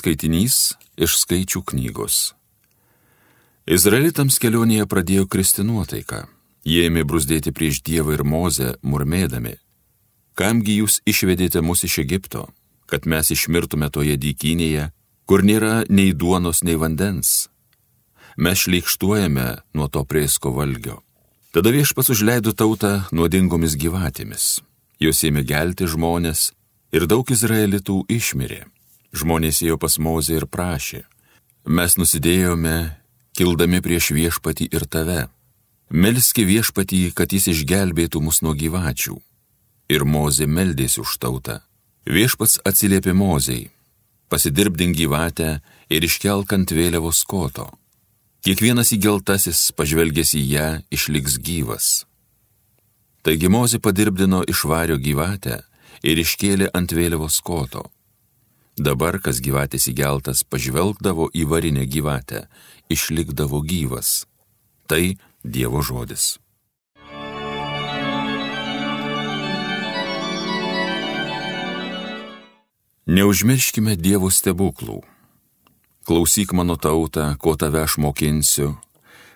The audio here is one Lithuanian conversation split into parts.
Skaitinys iš skaičių knygos. Izraelitams kelionėje pradėjo kristi nuotaika. Jie ėmė brusdėti prieš Dievą ir Mozę, murmėdami. Kamgi jūs išvedėte mus iš Egipto, kad mes išmirtume toje dykinėje, kur nėra nei duonos, nei vandens? Mes šleikštuojame nuo to priesko valgio. Tada viešpas užleido tautą nuodingomis gyvatėmis. Jos ėmė gelti žmonės ir daug izraelitų išmirė. Žmonės ėjo pas Mozę ir prašė, mes nusidėjome, kildami prieš viešpatį ir tave. Melski viešpatį, kad jis išgelbėtų mus nuo gyvačių. Ir Mozė meldėsi už tautą. Viešpats atsiliepė Mozei, pasidirbdink gyvatę ir iškelk ant vėliavos koto. Kiekvienas įgeltasis pažvelgęs į ją išliks gyvas. Taigi Mozė padirbdino išvario gyvatę ir iškėlė ant vėliavos koto. Dabar, kas gyvatės įgeltas, pažvelgdavo į varinę gyvatę, išlikdavo gyvas. Tai Dievo žodis. Neužmirškime Dievo stebuklų. Klausyk mano tautą, ko tave aš mokinsiu,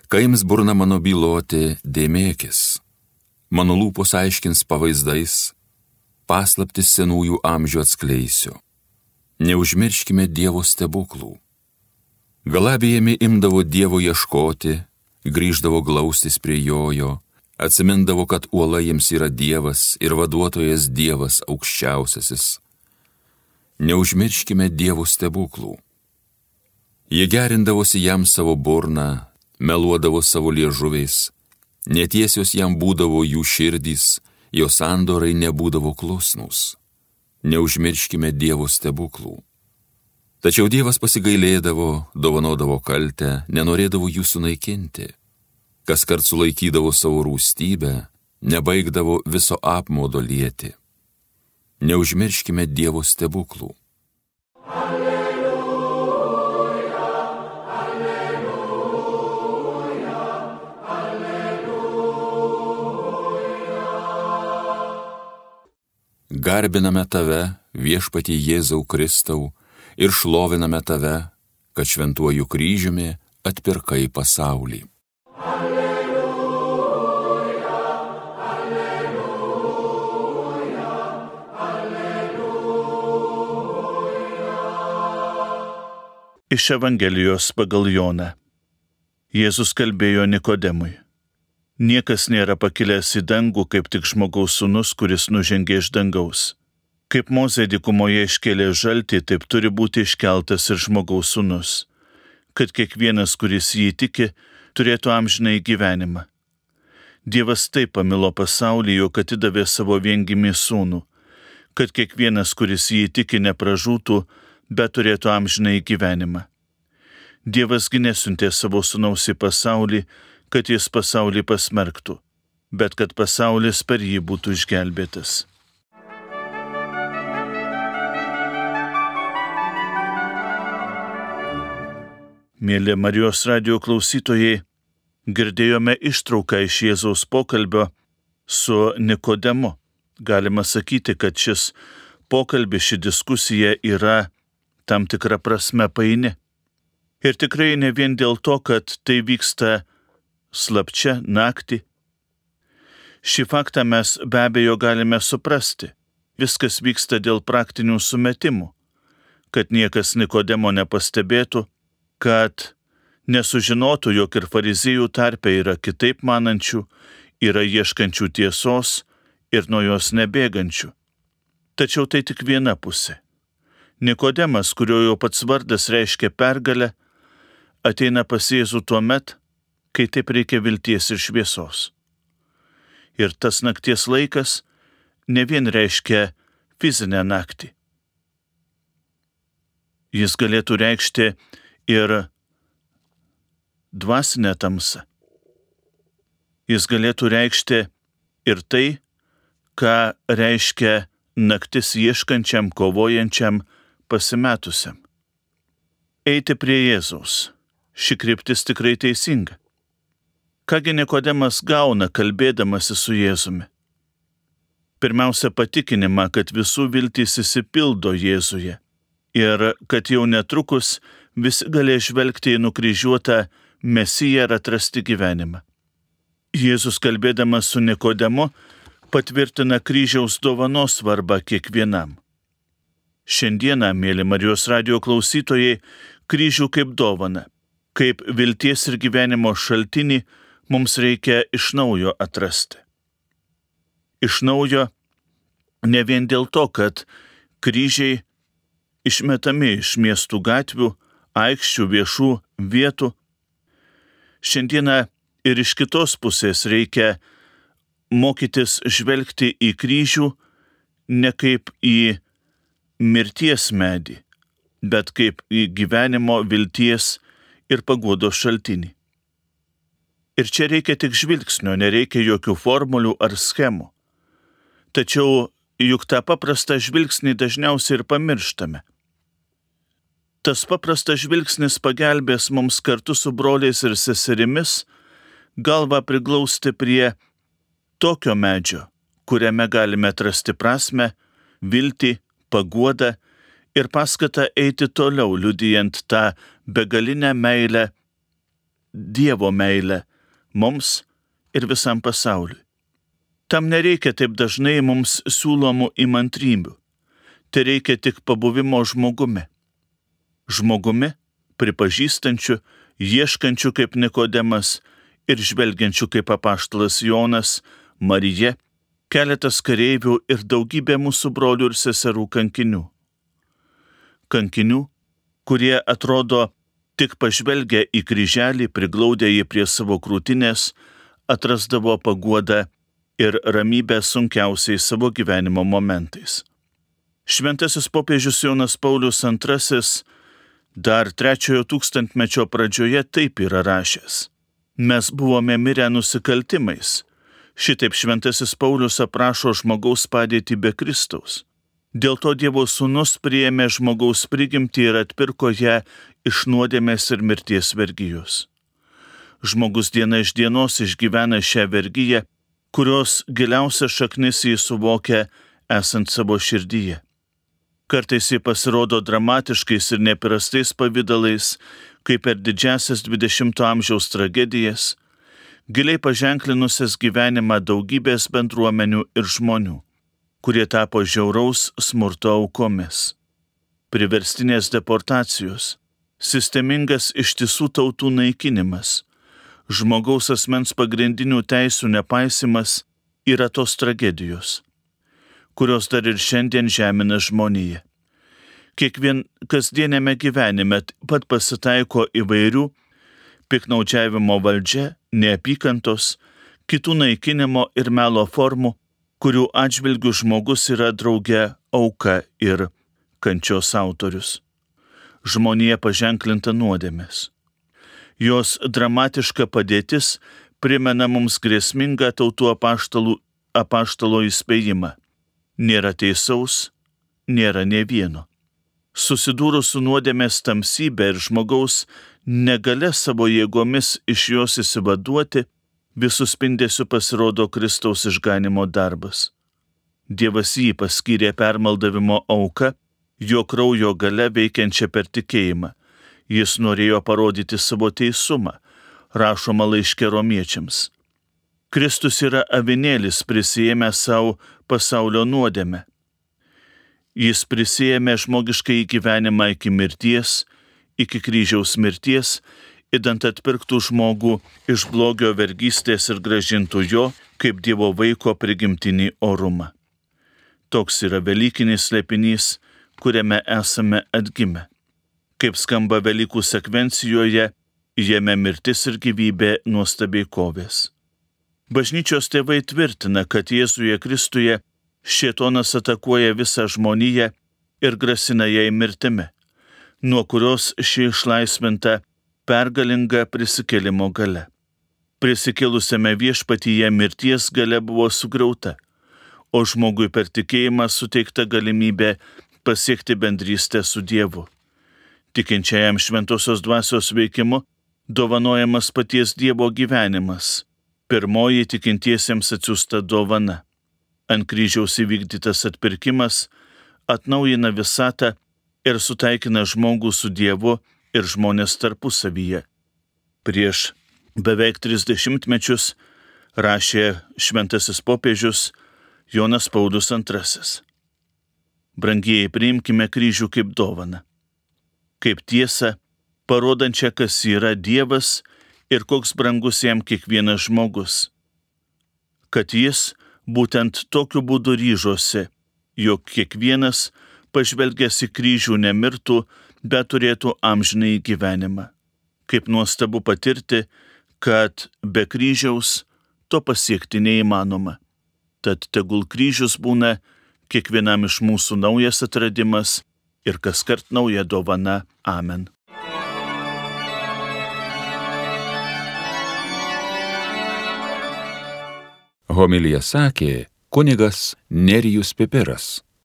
kaims burna mano byloti, dėmėkis. Mano lūpos aiškins pavaizdais, paslaptis senųjų amžių atskleisiu neužmirškime Dievo stebuklų. Galabijami imdavo Dievo ieškoti, grįždavo glaustis prie jojo, atsimindavo, kad uola jiems yra Dievas ir vaduotojas Dievas aukščiausiasis. Neužmirškime Dievo stebuklų. Jie gerindavosi jam savo burną, meluodavo savo liežuviais, netiesios jam būdavo jų širdys, jo sandorai nebūdavo klusnus neužmirškime Dievo stebuklų. Tačiau Dievas pasigailėdavo, dovanodavo kaltę, nenorėdavo jų sunaikinti. Kas kart sulaikydavo savo rūstybę, nebaigdavo viso apmodo lieti. Neužmirškime Dievo stebuklų. Garbiname tave, viešpatį Jėzau Kristau, ir šloviname tave, kad šventuoju kryžiumi atpirkai pasaulį. Alleluja, alleluja, alleluja. Iš Evangelijos pagal Joną. Jėzus kalbėjo Nikodemui. Niekas nėra pakilęs į dangų, kaip tik žmogaus sunus, kuris nužengė iš dangaus. Kaip Mozė dikumoje iškėlė žaltį, taip turi būti iškeltas ir žmogaus sunus, kad kiekvienas, kuris jį tiki, turėtų amžinai gyvenimą. Dievas taip pamilo pasaulį, jog atidavė savo viengimį sūnų, kad kiekvienas, kuris jį tiki, nepražūtų, bet turėtų amžinai gyvenimą. Dievasgi nesiuntė savo sūnaus į pasaulį, kad jis pasaulį pasmerktų, bet kad pasaulis per jį būtų išgelbėtas. Mėly Marijos radio klausytojai, girdėjome ištrauką iš Jėzaus pokalbio su Nikodemu. Galima sakyti, kad šis pokalbis, ši diskusija yra tam tikra prasme paini. Ir tikrai ne vien dėl to, kad tai vyksta slapčia naktį. Šį faktą mes be abejo galime suprasti. Viskas vyksta dėl praktinių sumetimų, kad niekas Nikodemo nepastebėtų, kad nesužinotų, jog ir fariziejų tarpe yra kitaip manančių, yra ieškančių tiesos ir nuo jos nebėgančių. Tačiau tai tik viena pusė. Nikodemas, kurio jo pats vardas reiškia pergalę, ateina pas Jėzų tuo met, kai taip reikia vilties ir šviesos. Ir tas nakties laikas ne vien reiškia fizinę naktį. Jis galėtų reikšti ir dvasinę tamsą. Jis galėtų reikšti ir tai, ką reiškia naktis ieškančiam, kovojančiam, pasimetusiam. Eiti prie Jėzaus. Ši kryptis tikrai teisinga. Kągi Nikodemas gauna kalbėdamasi su Jėzumi? Pirmiausia, patikinimą, kad visų viltys įsipildo Jėzuje ir kad jau netrukus visi galės žvelgti į nukryžiuotą Mesiją ir atrasti gyvenimą. Jėzus kalbėdamas su Nikodemu patvirtina kryžiaus dovanos svarbą kiekvienam. Šiandieną, mėly Marijos radio klausytojai, kryžių kaip dovana, kaip vilties ir gyvenimo šaltinį mums reikia iš naujo atrasti. Iš naujo ne vien dėl to, kad kryžiai išmetami iš miestų gatvių, aikščių, viešų vietų. Šiandieną ir iš kitos pusės reikia mokytis žvelgti į kryžių ne kaip į mirties medį, bet kaip į gyvenimo vilties ir paguodos šaltinį. Ir čia reikia tik žvilgsnio, nereikia jokių formulių ar schemų. Tačiau juk tą paprastą žvilgsnį dažniausiai ir pamirštame. Tas paprastas žvilgsnis pagelbės mums kartu su broliais ir seserimis galvą priglausti prie tokio medžio, kuriame galime atrasti prasme, viltį, paguodą ir paskatą eiti toliau, liudijant tą begalinę meilę, Dievo meilę mums ir visam pasauliui. Tam nereikia taip dažnai mums siūlomų įmantrybių. Tai reikia tik pabuvimo žmogumi žmogumi, pripažįstančiu, ieškančiu kaip Nikodemas ir žvelgiančiu kaip apaštalas Jonas, Marija, keletas kareivių ir daugybė mūsų brolių ir seserų kankinių. Kankinių, kurie atrodo tik pažvelgę į kryželį, priglaudę jį prie savo krūtinės, atrasdavo paguodą ir ramybę sunkiausiais savo gyvenimo momentais. Šventasis popiežius Jonas Paulius II Dar trečiojo tūkstantmečio pradžioje taip yra rašęs. Mes buvome mirę nusikaltimais. Šitaip šventasis Paulius aprašo žmogaus padėtį be Kristaus. Dėl to Dievo sūnus priėmė žmogaus prigimtį ir atpirko ją iš nuodėmės ir mirties vergyjos. Žmogus diena iš dienos išgyvena šią vergyją, kurios giliausia šaknis jį suvokia esant savo širdyje. Kartais jie pasirodo dramatiškais ir neprastais pavydalais, kaip per didžiasias 20-ojo amžiaus tragedijas, giliai paženklinusias gyvenimą daugybės bendruomenių ir žmonių, kurie tapo žiauraus smurto aukomis. Priverstinės deportacijos, sistemingas ištisų tautų naikinimas, žmogaus asmens pagrindinių teisų nepaisimas yra tos tragedijos kurios dar ir šiandien žemina žmoniją. Kiekvien kasdienėme gyvenime pat pasitaiko įvairių piknaudžiavimo valdžia, neapykantos, kitų naikinimo ir melo formų, kurių atžvilgių žmogus yra drauge auka ir kančios autorius. Žmonija paženklinta nuodėmės. Jos dramatiška padėtis primena mums grėsmingą tautų apaštalų, apaštalo įspėjimą nėra teisaus, nėra ne vieno. Susidūrus su nuodėmės tamsybė ir žmogaus negale savo jėgomis iš jos įsivaduoti, visų spindėsių pasirodo Kristaus išganimo darbas. Dievas jį paskyrė permaldavimo auka, jo kraujo gale veikiančią per tikėjimą. Jis norėjo parodyti savo teisumą, rašoma laiškė romiečiams. Kristus yra avinėlis prisijėmę savo pasaulio nuodėmę. Jis prisijėmė žmogiškai gyvenimą iki mirties, iki kryžiaus mirties, įdant atpirktų žmogų iš blogio vergystės ir gražintų jo kaip Dievo vaiko prigimtinį orumą. Toks yra Velykinis slėpinys, kuriame esame atgimę. Kaip skamba Velykų sekvencijoje, jame mirtis ir gyvybė nuostabiai kovės. Bažnyčios tėvai tvirtina, kad Jėzuje Kristuje šietonas atakuoja visą žmoniją ir grasina jai mirtimi, nuo kurios ši išlaisvinta pergalinga prisikelimo gale. Prisikėlusiame viešpatyje mirties gale buvo sugriauta, o žmogui per tikėjimą suteikta galimybė pasiekti bendrystę su Dievu. Tikinčiajam šventosios dvasios veikimu dovanojamas paties Dievo gyvenimas pirmoji tikintiesiems atsiųsta dovana. Ant kryžiaus įvykdytas atpirkimas atnaujina visatą ir sutaikina žmogų su Dievu ir žmonės tarpusavyje. Prieš beveik 30 mečius rašė šventasis popiežius Jonas Paulius II. Brangieji, priimkime kryžių kaip dovaną, kaip tiesą, parodančią, kas yra Dievas ir koks brangus jam kiekvienas žmogus. Kad jis būtent tokiu būdu ryžosi, jog kiekvienas pažvelgęs į kryžių nemirtų, bet turėtų amžinai gyvenimą. Kaip nuostabu patirti, kad be kryžiaus to pasiekti neįmanoma. Tad tegul kryžius būna kiekvienam iš mūsų naujas atradimas ir kas kart nauja dovana. Amen. Homilija sakė kunigas Nerijus Pipiras.